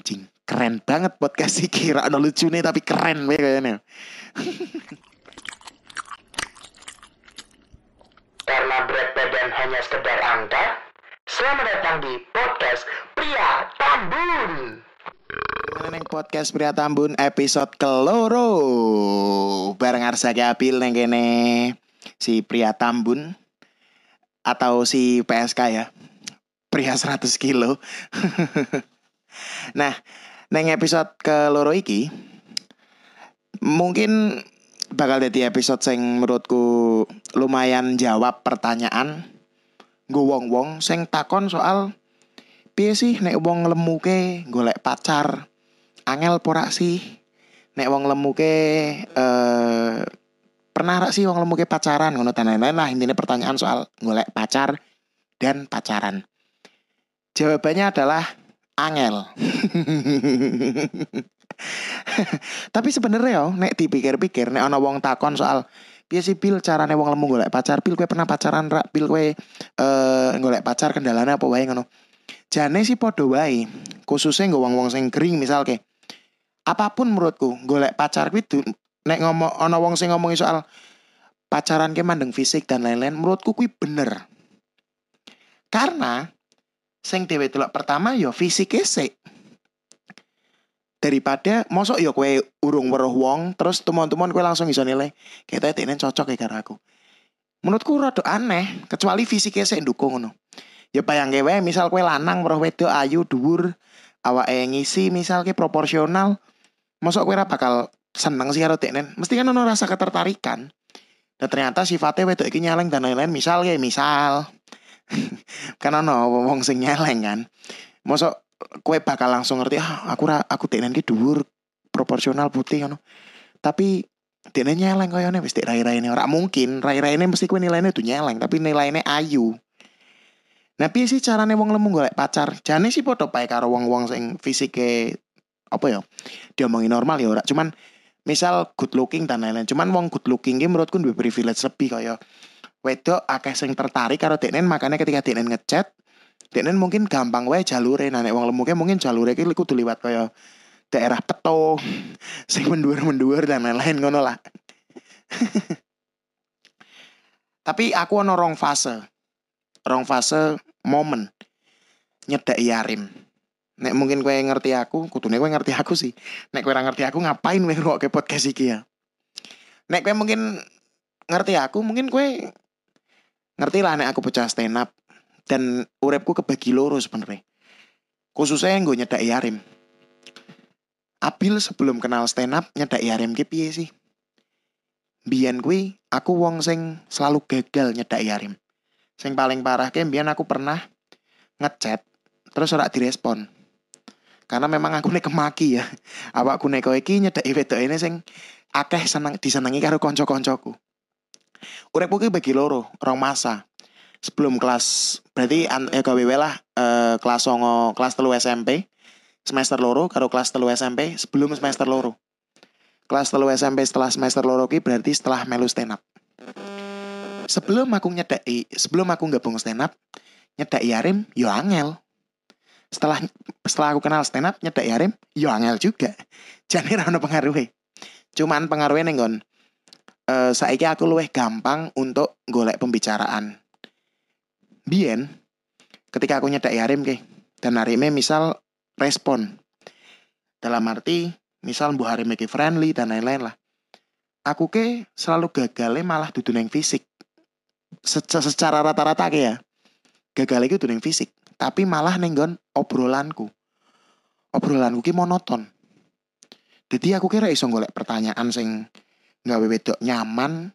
anjing. Keren banget podcast iki ra ono lucune tapi keren wae kayaknya. Karena berat badan hanya sekedar angka, selamat datang di podcast Pria Tambun. Neng podcast Pria Tambun episode keloro. Bareng Arsaki Apil neng kene. Si Pria Tambun. Atau si PSK ya. Pria 100 kilo nah neng episode keloro iki mungkin bakal jadi episode sing menurutku lumayan jawab pertanyaan gue wong wong sing takon soal piye sih nek wong lemuke golek pacar? Angel porak sih? Nek wong lemuke eh pernah rak sih wong lemuke pacaran? Ngono dan lain-lain lah intinya pertanyaan soal golek pacar dan pacaran. Jawabannya adalah angel. Tapi sebenarnya yo nek dipikir-pikir nek ana wong takon soal piye sih pil carane wong lemu golek pacar? Pil kowe pernah pacaran rak pil kowe eh golek pacar kendalanya apa wae? Ngono. Jane sih podo wae khususnya nggo wong-wong sing kering misal ke apa pun menurutku golek pacar kuwi nek ngomong ana wong sing ngomongi soal pacaran ke mandeng fisik dan lain-lain menurutku kuwi bener. Karena sing dhewe delok pertama yo fisik sik. Daripada mosok yo kue urung weruh wong terus teman-teman kue langsung iso nilai kita ini cocok ya karo aku. Menurutku rada aneh kecuali fisiknya sik ndukung ngono. Ya bayang wae misal kue lanang weruh wedok ayu dhuwur awake ngisi misal ke proporsional mosok kue bakal seneng sih karo teknen mesti kan ono rasa ketertarikan. Dan ternyata sifatnya wedok iki nyeleng dan lain-lain misal ya misal kan ono wong sing nyeleng kan mosok kue bakal langsung ngerti ah aku ra aku teknen ki dhuwur proporsional putih ngono tapi teknen nyeleng koyone wis rai-raine ora mungkin rai-raine mesti kue nilainya tuh nyeleng tapi nilainya ayu Nah, piye sih carane wong lemu golek pacar? Jane sih padha pae karo wong-wong sing fisike apa ya? Diomongin normal ya ora. Cuman misal good looking dan lain-lain. Cuman wong good looking ki menurutku duwe privilege lebih kaya wedok akeh sing tertarik karo deknen makanya ketika deknen ngechat deknen mungkin gampang wae jalure nah nek wong lemu ki mungkin jalure ki kudu liwat kaya daerah peto sing menduur-menduur dan lain-lain ngono lah. Tapi aku ono rong fase. Rong fase momen nyedaki Yarim. Nek mungkin kowe ngerti aku, kudune kowe ngerti aku sih. Nek ora ngerti aku ngapain kowe ngrungokke podcast iki ya. Nek kowe mungkin ngerti aku, mungkin kowe ngerti lah nek aku pecah stand up dan uripku kebagi loro sebenarnya. Khususnya yang gue nyedaki Yarim. Abil sebelum kenal stand up nyedaki Yarim ki piye sih? Biyen kuwi aku wong sing selalu gagal nyedaki Yarim. Sing paling parah ki mbiyen aku pernah ngechat terus ora direspon. Karena memang aku nek kemaki ya. Awakku nek kowe iki nyedaki wedok ini sing akeh seneng disenengi karo kanca-kancaku. Uripku ki bagi loro, rong masa. Sebelum kelas berarti eh, KWW lah eh, kelas songo kelas telu SMP semester loro karo kelas telu SMP sebelum semester loro. Kelas telu SMP setelah semester loro ki berarti setelah melu stand up. Sebelum aku nyedaki, sebelum aku gabung stand up, nyedaki Yarim yo angel. Setelah setelah aku kenal stand up nyedaki Yarim yo angel juga. Jane ra ono pengaruhe. Cuman pengaruhnya ning nggon eh saiki aku luwih gampang untuk golek pembicaraan. Bien ketika aku nyedak Yarim ke dan Harime misal respon dalam arti misal Bu Harime ke friendly dan lain-lain lah. Aku ke selalu gagalnya malah dudu neng fisik. Seca- secara rata-rata ke ya. Gagal itu neng fisik, tapi malah nenggon obrolanku. Obrolanku ki monoton. Jadi aku kira iso golek pertanyaan sing gawe wedok nyaman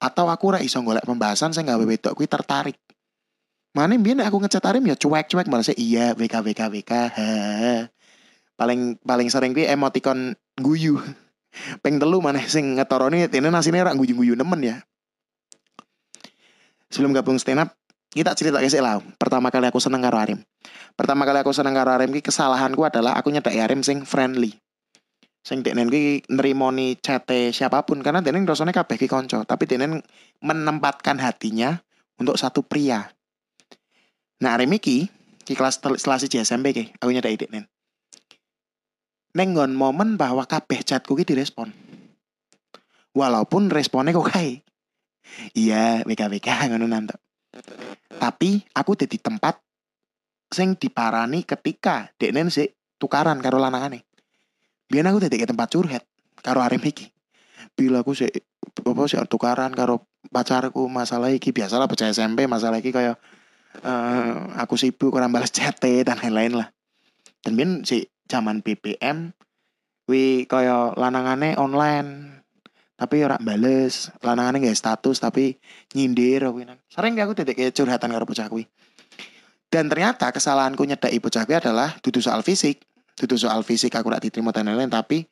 atau aku ora iso golek pembahasan sing gawe wedok kuwi tertarik. Mana nek aku ngecat Arim ya cuek-cuek malah iya WK WK WK. ha. Paling paling sering kuwi emoticon guyu. Peng telu maneh sing ngetoroni ini nasine rak guyu-guyu nemen ya. Sebelum gabung stand up, kita cerita sih lah. Pertama kali aku seneng karo Arim. Pertama kali aku seneng karo Arim ki kesalahanku adalah aku nyedak Arim sing friendly. Sing deknen ki nerimoni chat siapa pun karena deknen rasane kabeh ki kanca, tapi deknen menempatkan hatinya untuk satu pria. Nah, Arim iki di kelas kelas 1 SMP ki, aku nyedak deknen. nenggon momen bahwa kabeh chatku ki direspon. Walaupun responnya kok kae. Iya, WKWK ngono nanti. Tapi aku di tempat sing diparani ketika deknen sik tukaran karo lanangane. Biar aku dadi tempat curhat karo arem iki. Bila aku sik apa sih tukaran karo pacarku masalah iki biasalah bocah SMP masalah iki kayak uh, aku sibuk kurang balas chat dan lain-lain lah. Dan biar si zaman BBM wi kaya lanangane online tapi ora bales lanangane gak status tapi nyindir kuwi sering aku titik curhatan karo bocah dan ternyata kesalahanku nyedaki bocah kuwi adalah dudu soal fisik dudu soal fisik aku ora diterima dan lain-lain tapi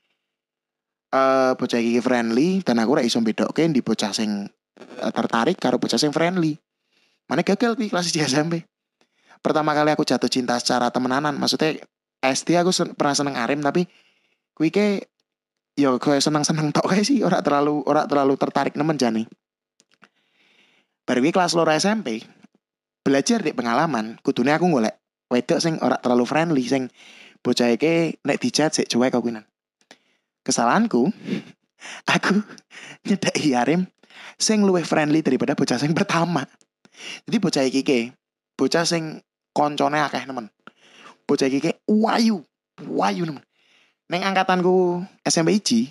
uh, bocah iki friendly dan aku ora iso bedokke di bocah sing uh, tertarik karo bocah sing friendly mana gagal kuwi kelas di SMP pertama kali aku jatuh cinta secara temenanan maksudnya SD aku sen pernah seneng Arim tapi kuwi ke yo koyo seneng-seneng tok kae sih ora terlalu ora terlalu tertarik nemen jani. Baru kelas loro SMP belajar di pengalaman kudune aku golek wedok sing ora terlalu friendly sing bocah iki nek dicat sik cuek kok kuwi. Kesalahanku aku nyedaki Arim sing luwih friendly daripada bocah sing pertama. Jadi bocah iki ke bocah sing koncone akeh nemen bocah iki kayak wayu wayu nemen neng angkatanku SMP IC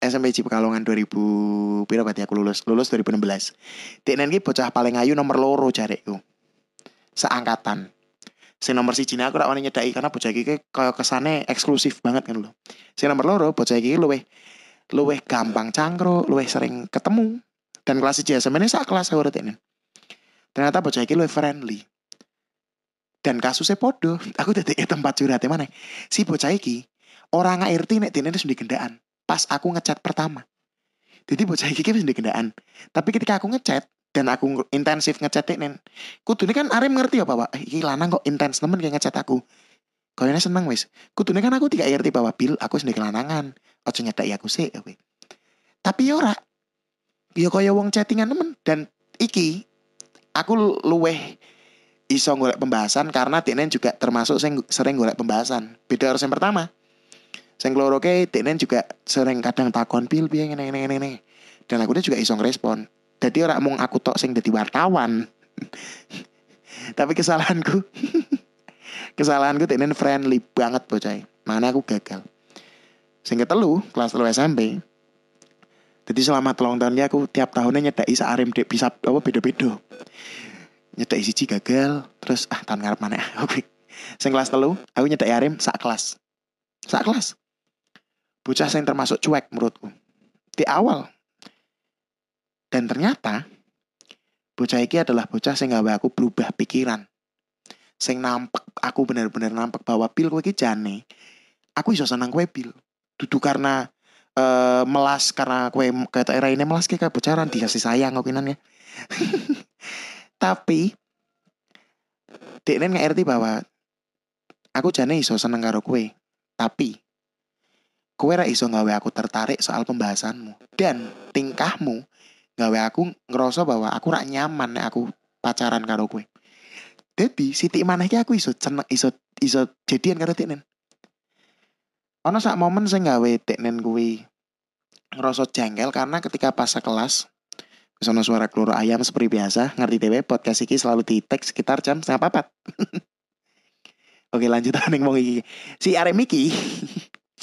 SMP IC Pekalongan 2000 pira berarti aku lulus lulus 2016 Dek iki bocah paling ayu nomor loro jarekku seangkatan si nomor si Cina aku rak wani nyedaki karena bocah iki kaya kesane eksklusif banget kan lo si nomor loro bocah iki luweh luweh gampang cangkro luweh sering ketemu. Dan kelas IC SMP ini sak kelas aku ternyata bocah iki luweh friendly. Dan kasusnya podo aku dadi tempat curhatnya mana si bocah iki orang ngerti nek dene wis gendaan. Pas aku ngechat pertama. Jadi bocah iki wis gendaan. Tapi ketika aku ngechat dan aku intensif ngechat nen. Kudu kan Arem ngerti apa pak iki lanang kok intens nemen kayak ngechat aku. Kau ini seneng wis. Kudu kan aku tidak ngerti bahwa bil aku sendiri lanangan ojo nyetai aku sih tapi ora. Ya kaya wong chattingan nemen. Dan iki aku luweh iso golek pembahasan karena Tenen juga termasuk sing sering golek pembahasan. Beda harus yang pertama. Sing keloro ke Tenen juga sering kadang takon pil piye ngene ngene ngene. Dan aku juga iso ngrespon. Jadi orang mung aku tok sing dadi wartawan. Tapi kesalahanku kesalahanku Tenen friendly banget bocah. Mana aku gagal. Sing ketelu kelas telu SMP. Jadi selama telung tahun aku tiap tahunnya nyedaki arim dek bisa apa beda-beda nyedak siji gagal terus ah tahun ngarep mana oke sing kelas telu aku nyedak Arim sak kelas sak kelas bocah sing termasuk cuek menurutku di awal dan ternyata bocah iki adalah bocah sing gawe aku berubah pikiran. Sing nampak aku bener-bener nampak bahwa pil kowe iki jane aku iso senang kowe pil. Duduk karena uh, melas karena kue kata era ini melas kayak bocaran dikasih sayang opinan ya. Tapi Deknen ngerti bahwa aku jane iso seneng karo kue. Tapi kue ra iso gawe aku tertarik soal pembahasanmu. Dan tingkahmu gawe aku ngerasa bahwa aku rak nyaman nek aku pacaran karo kue. Jadi siti mana aku iso seneng iso iso jadian karo Deknen. Ono sak momen saya gawe Deknen kuwi ngerasa jengkel karena ketika pas kelas Sono suara keluar ayam seperti biasa. Ngerti dewe podcast iki selalu di tag sekitar jam setengah papat. Oke lanjut ning wong iki. Si Arem iki.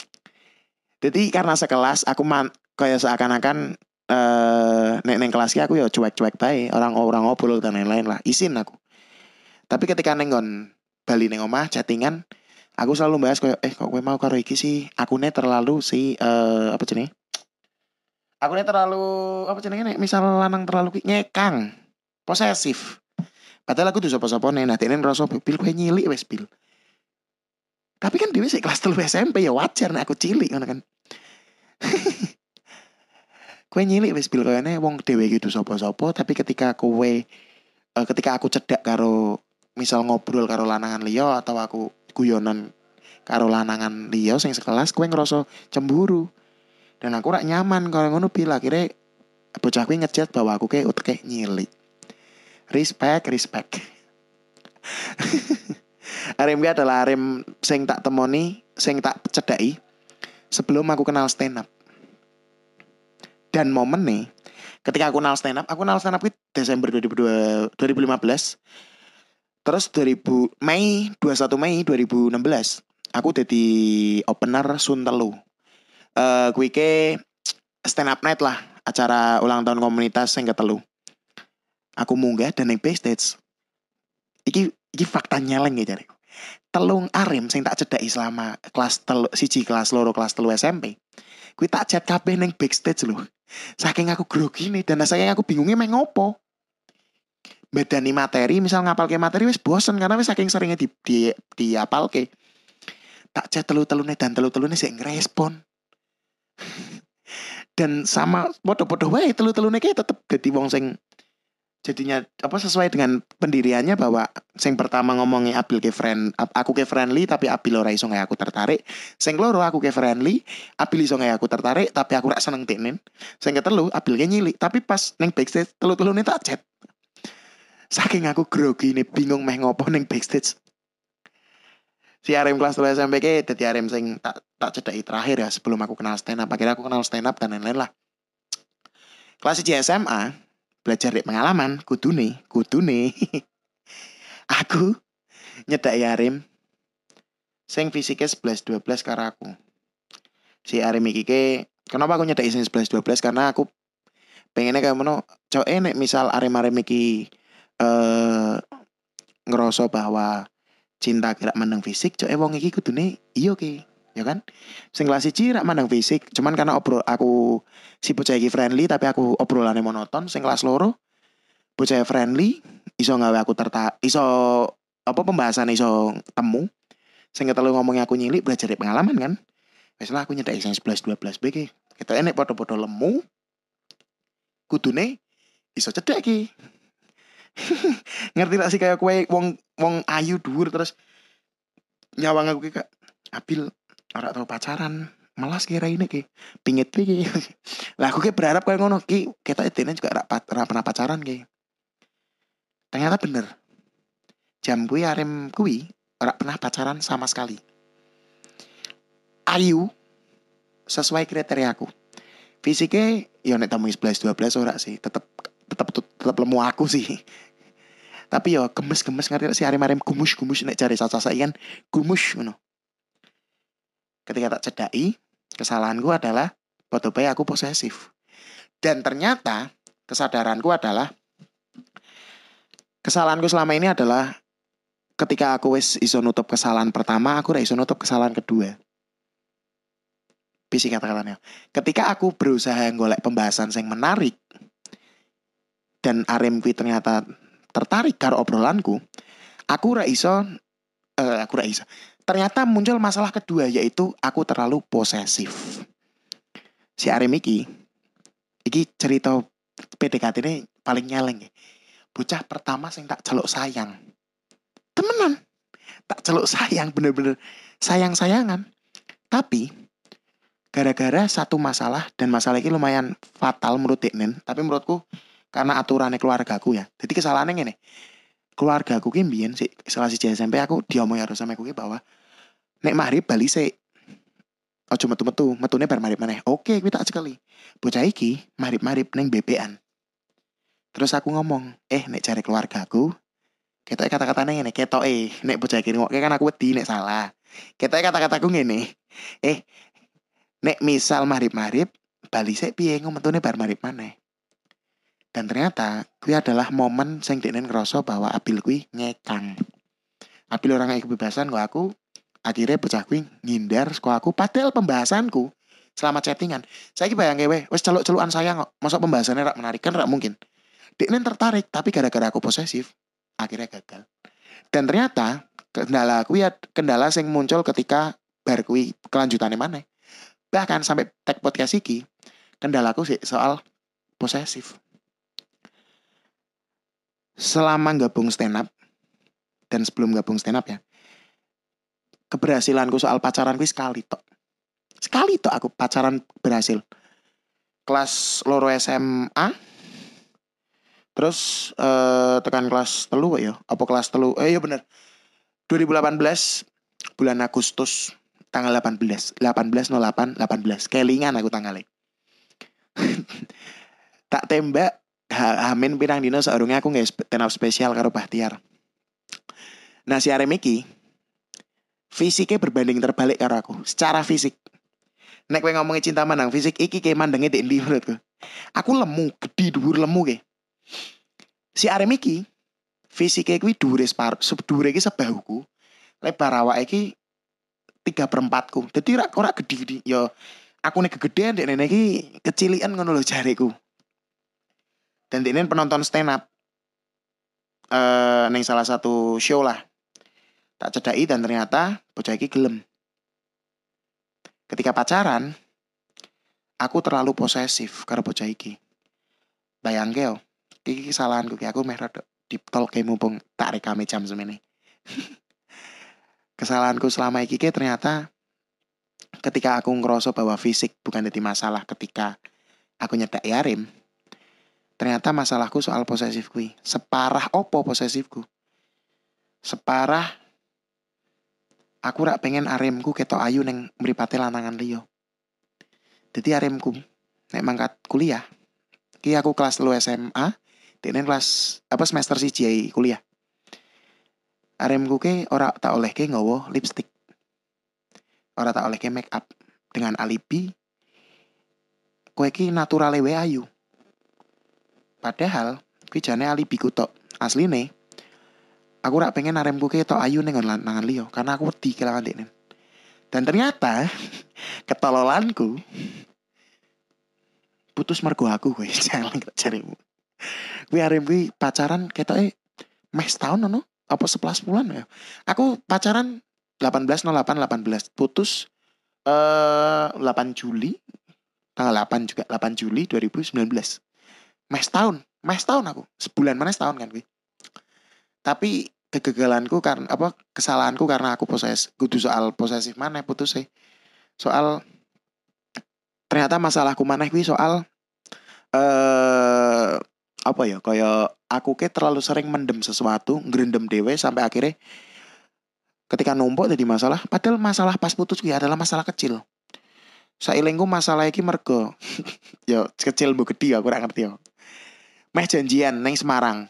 Jadi karena sekelas aku man kayak seakan-akan nek neng kelas aku ya cuek-cuek bae, orang-orang ngobrol dan lain-lain lah. Isin aku. Tapi ketika nenggon Bali neng omah chattingan, aku selalu bahas kayak eh kok gue mau karo iki sih, aku nih terlalu si uh, apa jenis aku ini terlalu apa nih misal lanang terlalu ngekang posesif padahal aku tuh sopo-sopo nih nanti ini ngerasa pil gue nyili wes pil tapi kan dia sih kelas telu SMP ya wajar nih aku cilik kan kue nyili wes pil nih wong dewe gitu sopo-sopo tapi ketika kue uh, ketika aku cedak karo misal ngobrol karo lanangan liyo atau aku guyonan karo lanangan liyo sing sekelas kue ngerasa cemburu. Dan aku rak nyaman kalau ngono pil akhirnya bocah kuwi ngechat bahwa aku kayak utek nyili respect respect. Arem ki adalah arem sing tak temoni, sing tak cedai sebelum aku kenal stand up. Dan momen nih, ketika aku kenal stand up, aku kenal stand up itu Desember 2002, 2015. Terus 2000 Mei 21 Mei 2016 aku jadi opener Sun telu. Eh kuwi ke stand up night lah, acara ulang tahun komunitas yang ketelu. Aku munggah dan naik backstage. Iki iki fakta nyeleng ya jare. Telung arem sing tak cedaki selama kelas telu siji kelas loro kelas telu SMP. Kuwi tak chat kabeh ning backstage lho. Saking aku grogi nih dan saking aku bingungnya meh ngopo. Bedani materi, misal ngapal ke materi wis bosen karena wis saking seringnya di di, di apal ke. Tak chat telu-telune dan telu-telune sih ngerespon. dan sama podo-podo wae telu-telune kayak tetep jadi wong sing jadinya apa sesuai dengan pendiriannya bahwa sing pertama ngomongnya Abil ke friend aku ke friendly tapi Abil ora iso aku tertarik. Sing loro aku ke friendly Abil iso aku tertarik tapi aku rak seneng tenen sing ketelu Abil ke nyili tapi pas neng backstage telu-telu tak chat. Saking aku grogi nih bingung meh ngopo neng backstage. Si Arem kelas 3 SMP ke dadi Arem sing tak tak cedai terakhir ya sebelum aku kenal stand up. Akhirnya aku kenal stand up dan lain-lain lah. Kelas 1 SMA belajar dari pengalaman kudune kudune. Aku nyedak Arim. Sing fisiknya 11 12 karo aku. Si Arim iki ke kenapa aku nyedak sing 11 12 karena aku pengennya kayak mana cowok enek misal Arim Arim iki eh ngerasa bahwa cinta kira mandang fisik cowok wong iki kudune iya ke ya kan? Sing kelas siji rak mandang fisik. Cuman karena obrol aku si bocah iki friendly tapi aku obrolannya monoton sing kelas loro bocah friendly iso gawe aku tertarik iso apa pembahasan iso temu. Sing ketelu ngomongnya aku nyilik belajar dari pengalaman kan? Wis aku nyedak sing 11 12 BG kita enek podo-podo lemu kudune iso cedek iki ngerti gak sih kayak kue wong wong ayu dhuwur terus nyawang aku kayak Abil ora tau pacaran malas kira ini ki pingit ki. Lah aku kayak berharap kayak ngono ki kita itu juga rak, pernah pacaran ki. Ternyata bener. Jam gue arem kui rak pernah pacaran sama sekali. Ayu sesuai kriteria aku. Fisiknya ya nek tamu 11 12 ora sih tetep tetep tetep lemu aku sih. Tapi ya gemes-gemes ngerti gak sih? Arem-arem gumus-gumus nek cari caca kan gumus ngono ketika tak cedai kesalahanku adalah bayi aku posesif. Dan ternyata kesadaranku adalah kesalahanku selama ini adalah ketika aku wis iso nutup kesalahan pertama aku ora iso nutup kesalahan kedua. Bisi kata-katanya ketika aku berusaha golek pembahasan yang menarik dan kui ternyata tertarik karo obrolanku aku ora iso eh, aku ora iso ternyata muncul masalah kedua yaitu aku terlalu posesif. Si Arem iki iki cerita PDKT ini paling nyeleng ya. Bocah pertama sing tak celuk sayang. Temenan. Tak celuk sayang bener-bener sayang-sayangan. Tapi gara-gara satu masalah dan masalah ini lumayan fatal menurut Deknen, tapi menurutku karena aturannya keluargaku ya. Jadi kesalahannya ini keluarga aku ki mbiyen sik salah siji SMP aku diomong harus sama aku ki bahwa nek maghrib bali sik ojo metu-metu, metune bar maghrib maneh. Oke, kuwi tak sekali. Bocah iki maghrib-maghrib ning BPan. Terus aku ngomong, "Eh, nek cari keluarga aku, ketoke kata-katane ngene, ketoke nek bocah iki ngoke kan aku wedi nek salah. Ketoke kata-kataku ngene. Eh, nek misal maghrib-maghrib bali sik piye metune bar maghrib maneh. Dan ternyata kuwi adalah momen sing dekne ngerasa bahwa Abil kuwi ngekang. Abil orang ngekang kebebasan kok aku akhirnya bocah kuwi ngindar saka aku padahal pembahasanku selama chattingan. Saya ki bayangke weh, wis celuk-celukan sayang kok. Masa pembahasannya rak menarik kan rak mungkin. Dekne tertarik tapi gara-gara aku posesif akhirnya gagal. Dan ternyata kendala kuwi ya- kendala sing muncul ketika bar kuwi kelanjutannya mana. Bahkan sampai tag podcast iki kendalaku sih soal posesif selama gabung stand up dan sebelum gabung stand up ya keberhasilanku soal pacaran kuwi sekali tok. Sekali tok aku pacaran berhasil. Kelas loro SMA terus eh, tekan kelas telu ya? Apa kelas telu? Eh iya bener. 2018 bulan Agustus tanggal 18 18 08 18 kelingan aku tanggalnya. Tak tembak hamin pirang dino seorangnya aku nggak tenap spesial karo Bahtiar nah si Arem iki fisiknya berbanding terbalik karo aku secara fisik. Nek kowe ngomongin cinta menang fisik iki kayak mandangnya di ndi menurutku? Aku lemu gede dhuwur lemu ke si Arem iki fisiknya kuwi dhuwure separ dhuwure iki sebahuku lebar awak iki tiga perempatku jadi rak ora gede-gede yo aku nih kegedean dek nenek iki kecilian ngono lho jariku dan ini penonton stand up eh neng salah satu show lah. Tak cedai dan ternyata bocah iki gelem. Ketika pacaran aku terlalu posesif karena bocah iki. Bayangke yo iki kesalahanku ki aku meh rada deep kayak mumpung tak rekame jam semene. Kesalahanku selama iki ki ternyata ketika aku ngerasa bahwa fisik bukan jadi masalah ketika aku nyedak yarim ternyata masalahku soal posesif kui separah opo posesifku? Separah aku rak pengen arimku ketok ayu neng mripate lanangan liyo jadi arimku nek mangkat kuliah ki aku kelas lu SMA dene kelas apa semester siji kuliah. Arimku ke ora tak oleh ke ngowo lipstick. Ora tak oleh ke make up. Dengan alibi kue ki naturale ayu padahal kuwi jane alibi tok. Asline aku rak pengen aremku ke tok ayu ning lanangan liyo karena aku wedi kelangan dekne dan ternyata ketololanku putus mergo aku gue jalan carimu gue arem gue pacaran ketoke meh setahun no apa sebelas bulan ya? Aku pacaran 18 08 18 putus eh 8 Juli tanggal 8 juga 8 Juli 2019 mes tahun mes tahun aku. Sebulan mana setahun kan gue tapi kegagalanku karena apa kesalahanku karena aku poses kudu soal posesif mana putus sih soal ternyata masalahku mana gue soal eh apa ya kayak aku ke terlalu sering mendem sesuatu ngerendam dewe sampai akhirnya ketika numpuk jadi masalah padahal masalah pas putus gue adalah masalah kecil. Sailengku masalah iki mergo yo kecil bu gede aku ora ngerti yo meh janjian neng Semarang.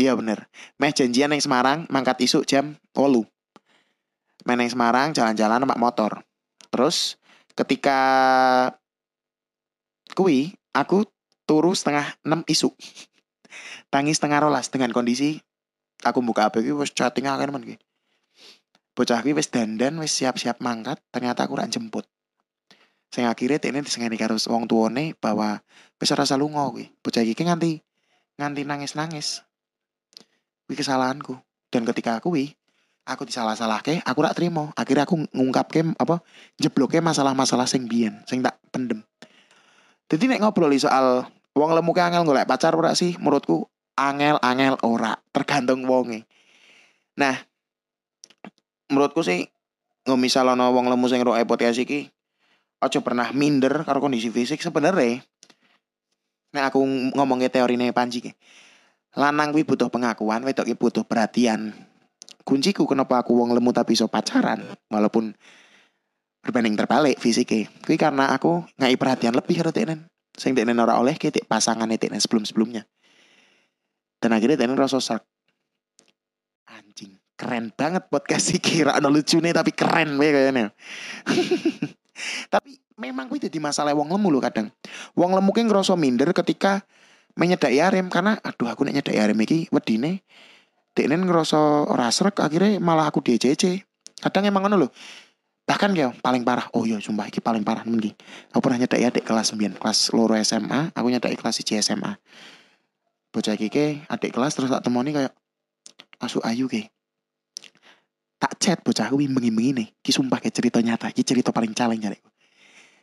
Iya bener. Meh janjian neng Semarang mangkat isuk jam wolu. Meh neng Semarang jalan-jalan mak motor. Terus ketika kui aku turu setengah enam isuk. Tangis setengah rolas dengan kondisi aku buka HP iki wis chatting akeh men iki. Bocah iki wis dandan, wis siap-siap mangkat, ternyata aku ora jemput. Sing akhirnya tekne disengeni karo wong tuane bahwa wis ora lunga kuwi. Bocah iki nganti nganti nangis-nangis. Kuwi kesalahanku. Dan ketika aku wi, aku disalah-salahke, aku rak terima. Akhirnya aku ngungkapke apa jebloke masalah-masalah sing biyen, sing tak pendem. Jadi nek ngobrol soal wong lemu angel golek pacar ora sih menurutku angel-angel ora tergantung wonge nah menurutku sih nggak misal ono wong lemu sing roe podcast iki aja pernah minder karo kondisi fisik sebenarnya. Nek aku ngomongnya teori nih panji ke lanang kuwi butuh pengakuan wedok butuh perhatian. Kunciku kenapa aku wong lemu tapi iso pacaran walaupun berbanding terbalik fisiknya. Kuwi karena aku ngai perhatian lebih karo teknen sing teknen ora oleh ketik pasangan teknen sebelum-sebelumnya. Dan akhirnya teknen rasa sak anjing keren banget podcast sih kira ada lucu nih tapi keren gue kayaknya tapi memang gue jadi masalah wong lemu loh kadang. Wong lemu kayak ngerasa minder ketika menyedai arem karena aduh aku nek nyedai arem iki wedine teknen ngerasa ora srek akhirnya malah aku DCC kadang emang ngono loh bahkan ya paling parah oh iya sumpah iki paling parah nemen aku pernah nyedai adik kelas 9 kelas loro SMA aku nyedai kelas 1 SMA bocah iki adik kelas terus tak temoni kayak asu ayu ke tak chat bocah aku bengi-bengi nih. Ki sumpah kayak cerita nyata ki cerita paling caleng nyari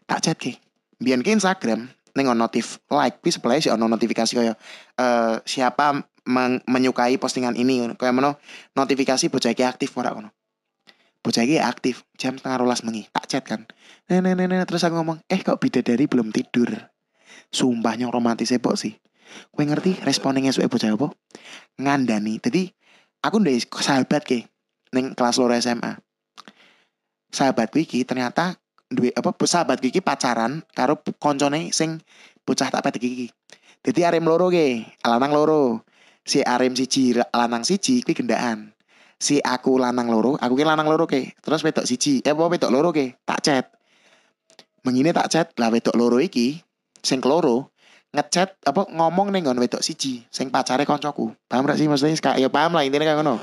tak chat ke biar ke Instagram neng notif like ki sebelah sih ono notifikasi kayak uh, siapa menyukai postingan ini kayak mana notifikasi bocah iki aktif ora kono bocah iki aktif jam setengah rolas mengi tak chat kan. Nenek nenek terus aku ngomong eh kok bidadari belum tidur? Sumpahnya romantis ebok sih. Kue ngerti responnya suwe bocah apa? Ngandani. Jadi aku ndek sahabat ki ning kelas loro SMA. Sahabatku iki ternyata duwe apa sahabat iki pacaran karo koncone sing bocah tak pedek iki. Dadi arem loro ke, lanang loro. Si arem siji lanang siji kuwi gendaan. Si aku lanang loro, aku ki lanang loro ke. Terus wedok siji, eh apa wedok loro ke, tak chat. Mengine tak chat, lah wedok loro iki sing keloro ngechat apa ngomong ning nggon wedok siji sing pacare koncoku. Paham gak sih maksudnya? Kayak ya paham lah intinya kayak ngono.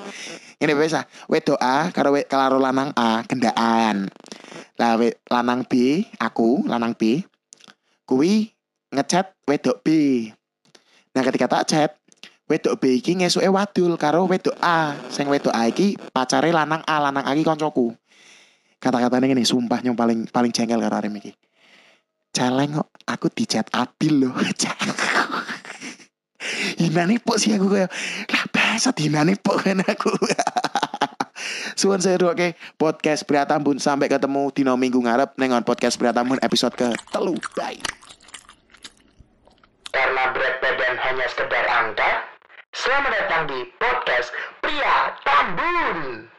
Ini biasa, wedok A karo we, karo lanang A gendaan. Lah lanang B, aku lanang B kuwi ngechat wedok B. Nah ketika tak chat, wedok B iki ngesuke wadul karo wedok A. Sing wedok A iki pacare lanang A, lanang A iki koncoku. Kata-katanya gini, sumpah yang paling paling jengkel karo arem iki. Celeng kok aku di chat Abil loh. Hinane pok sih aku kayak lah bahasa hinane pok kan aku. Suwun saya ke podcast Pria Tambun sampai ketemu dino minggu ngarep nengon podcast Pria Tambun episode ke telu. Bye. Karena berat badan hanya sekedar angka, selamat datang di podcast Pria Tambun.